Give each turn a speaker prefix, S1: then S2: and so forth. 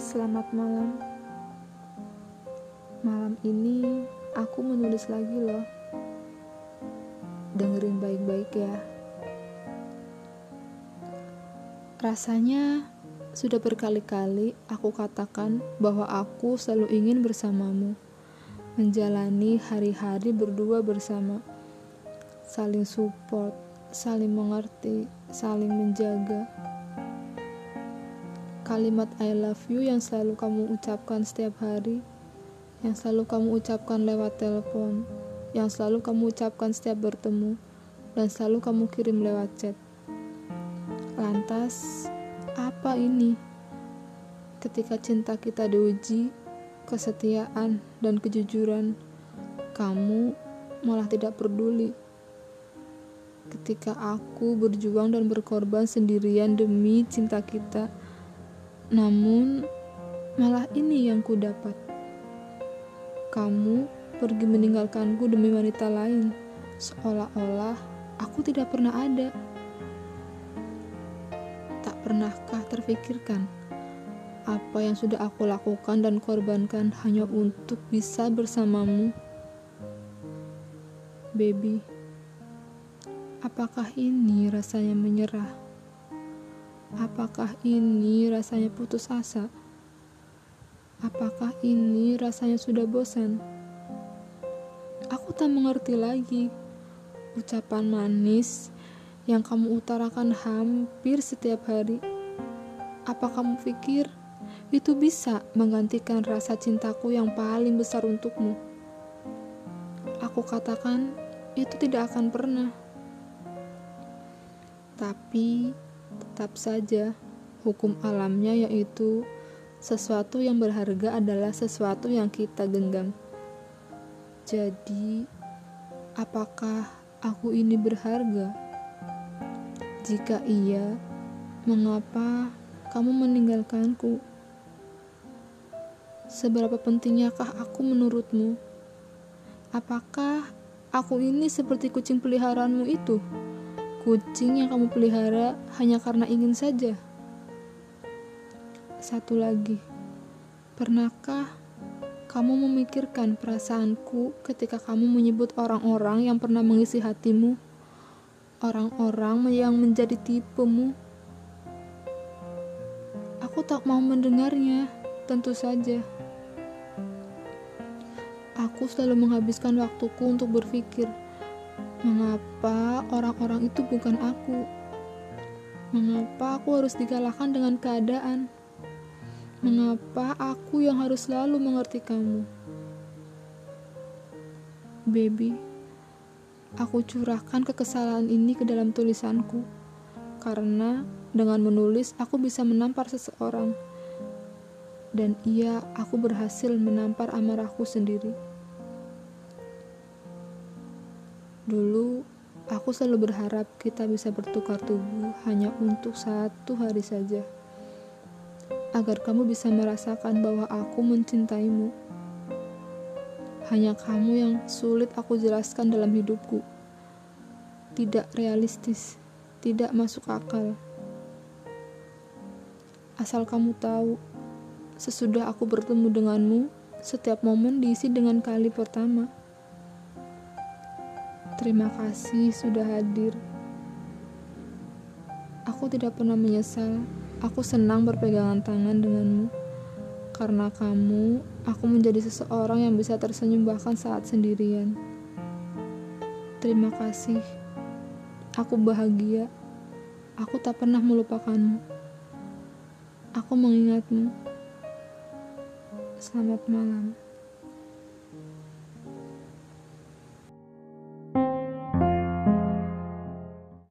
S1: Selamat malam. Malam ini aku menulis lagi loh. Dengerin baik-baik ya. Rasanya sudah berkali-kali aku katakan bahwa aku selalu ingin bersamamu. Menjalani hari-hari berdua bersama. Saling support, saling mengerti, saling menjaga. Kalimat I love you yang selalu kamu ucapkan setiap hari, yang selalu kamu ucapkan lewat telepon, yang selalu kamu ucapkan setiap bertemu, dan selalu kamu kirim lewat chat. Lantas, apa ini? Ketika cinta kita diuji, kesetiaan dan kejujuran, kamu malah tidak peduli ketika aku berjuang dan berkorban sendirian demi cinta kita. Namun, malah ini yang ku dapat. Kamu pergi meninggalkanku demi wanita lain, seolah-olah aku tidak pernah ada. Tak pernahkah terfikirkan apa yang sudah aku lakukan dan korbankan hanya untuk bisa bersamamu? Baby, apakah ini rasanya menyerah? Apakah ini rasanya putus asa? Apakah ini rasanya sudah bosan? Aku tak mengerti lagi ucapan manis yang kamu utarakan hampir setiap hari. Apa kamu pikir itu bisa menggantikan rasa cintaku yang paling besar untukmu? Aku katakan itu tidak akan pernah. Tapi Tetap saja, hukum alamnya yaitu sesuatu yang berharga adalah sesuatu yang kita genggam. Jadi, apakah aku ini berharga? Jika iya, mengapa kamu meninggalkanku? Seberapa pentingyakah aku menurutmu? Apakah aku ini seperti kucing peliharaanmu itu? Kucing yang kamu pelihara hanya karena ingin saja. Satu lagi, pernahkah kamu memikirkan perasaanku ketika kamu menyebut orang-orang yang pernah mengisi hatimu? Orang-orang yang menjadi tipemu? Aku tak mau mendengarnya, tentu saja. Aku selalu menghabiskan waktuku untuk berpikir Mengapa orang-orang itu bukan aku? Mengapa aku harus dikalahkan dengan keadaan? Mengapa aku yang harus selalu mengerti kamu? Baby, aku curahkan kekesalan ini ke dalam tulisanku, karena dengan menulis aku bisa menampar seseorang, dan iya, aku berhasil menampar amarahku sendiri. Dulu, aku selalu berharap kita bisa bertukar tubuh hanya untuk satu hari saja. Agar kamu bisa merasakan bahwa aku mencintaimu. Hanya kamu yang sulit aku jelaskan dalam hidupku. Tidak realistis, tidak masuk akal. Asal kamu tahu, sesudah aku bertemu denganmu, setiap momen diisi dengan kali pertama. Terima kasih sudah hadir. Aku tidak pernah menyesal. Aku senang berpegangan tangan denganmu. Karena kamu, aku menjadi seseorang yang bisa tersenyum bahkan saat sendirian. Terima kasih. Aku bahagia. Aku tak pernah melupakanmu. Aku mengingatmu. Selamat malam.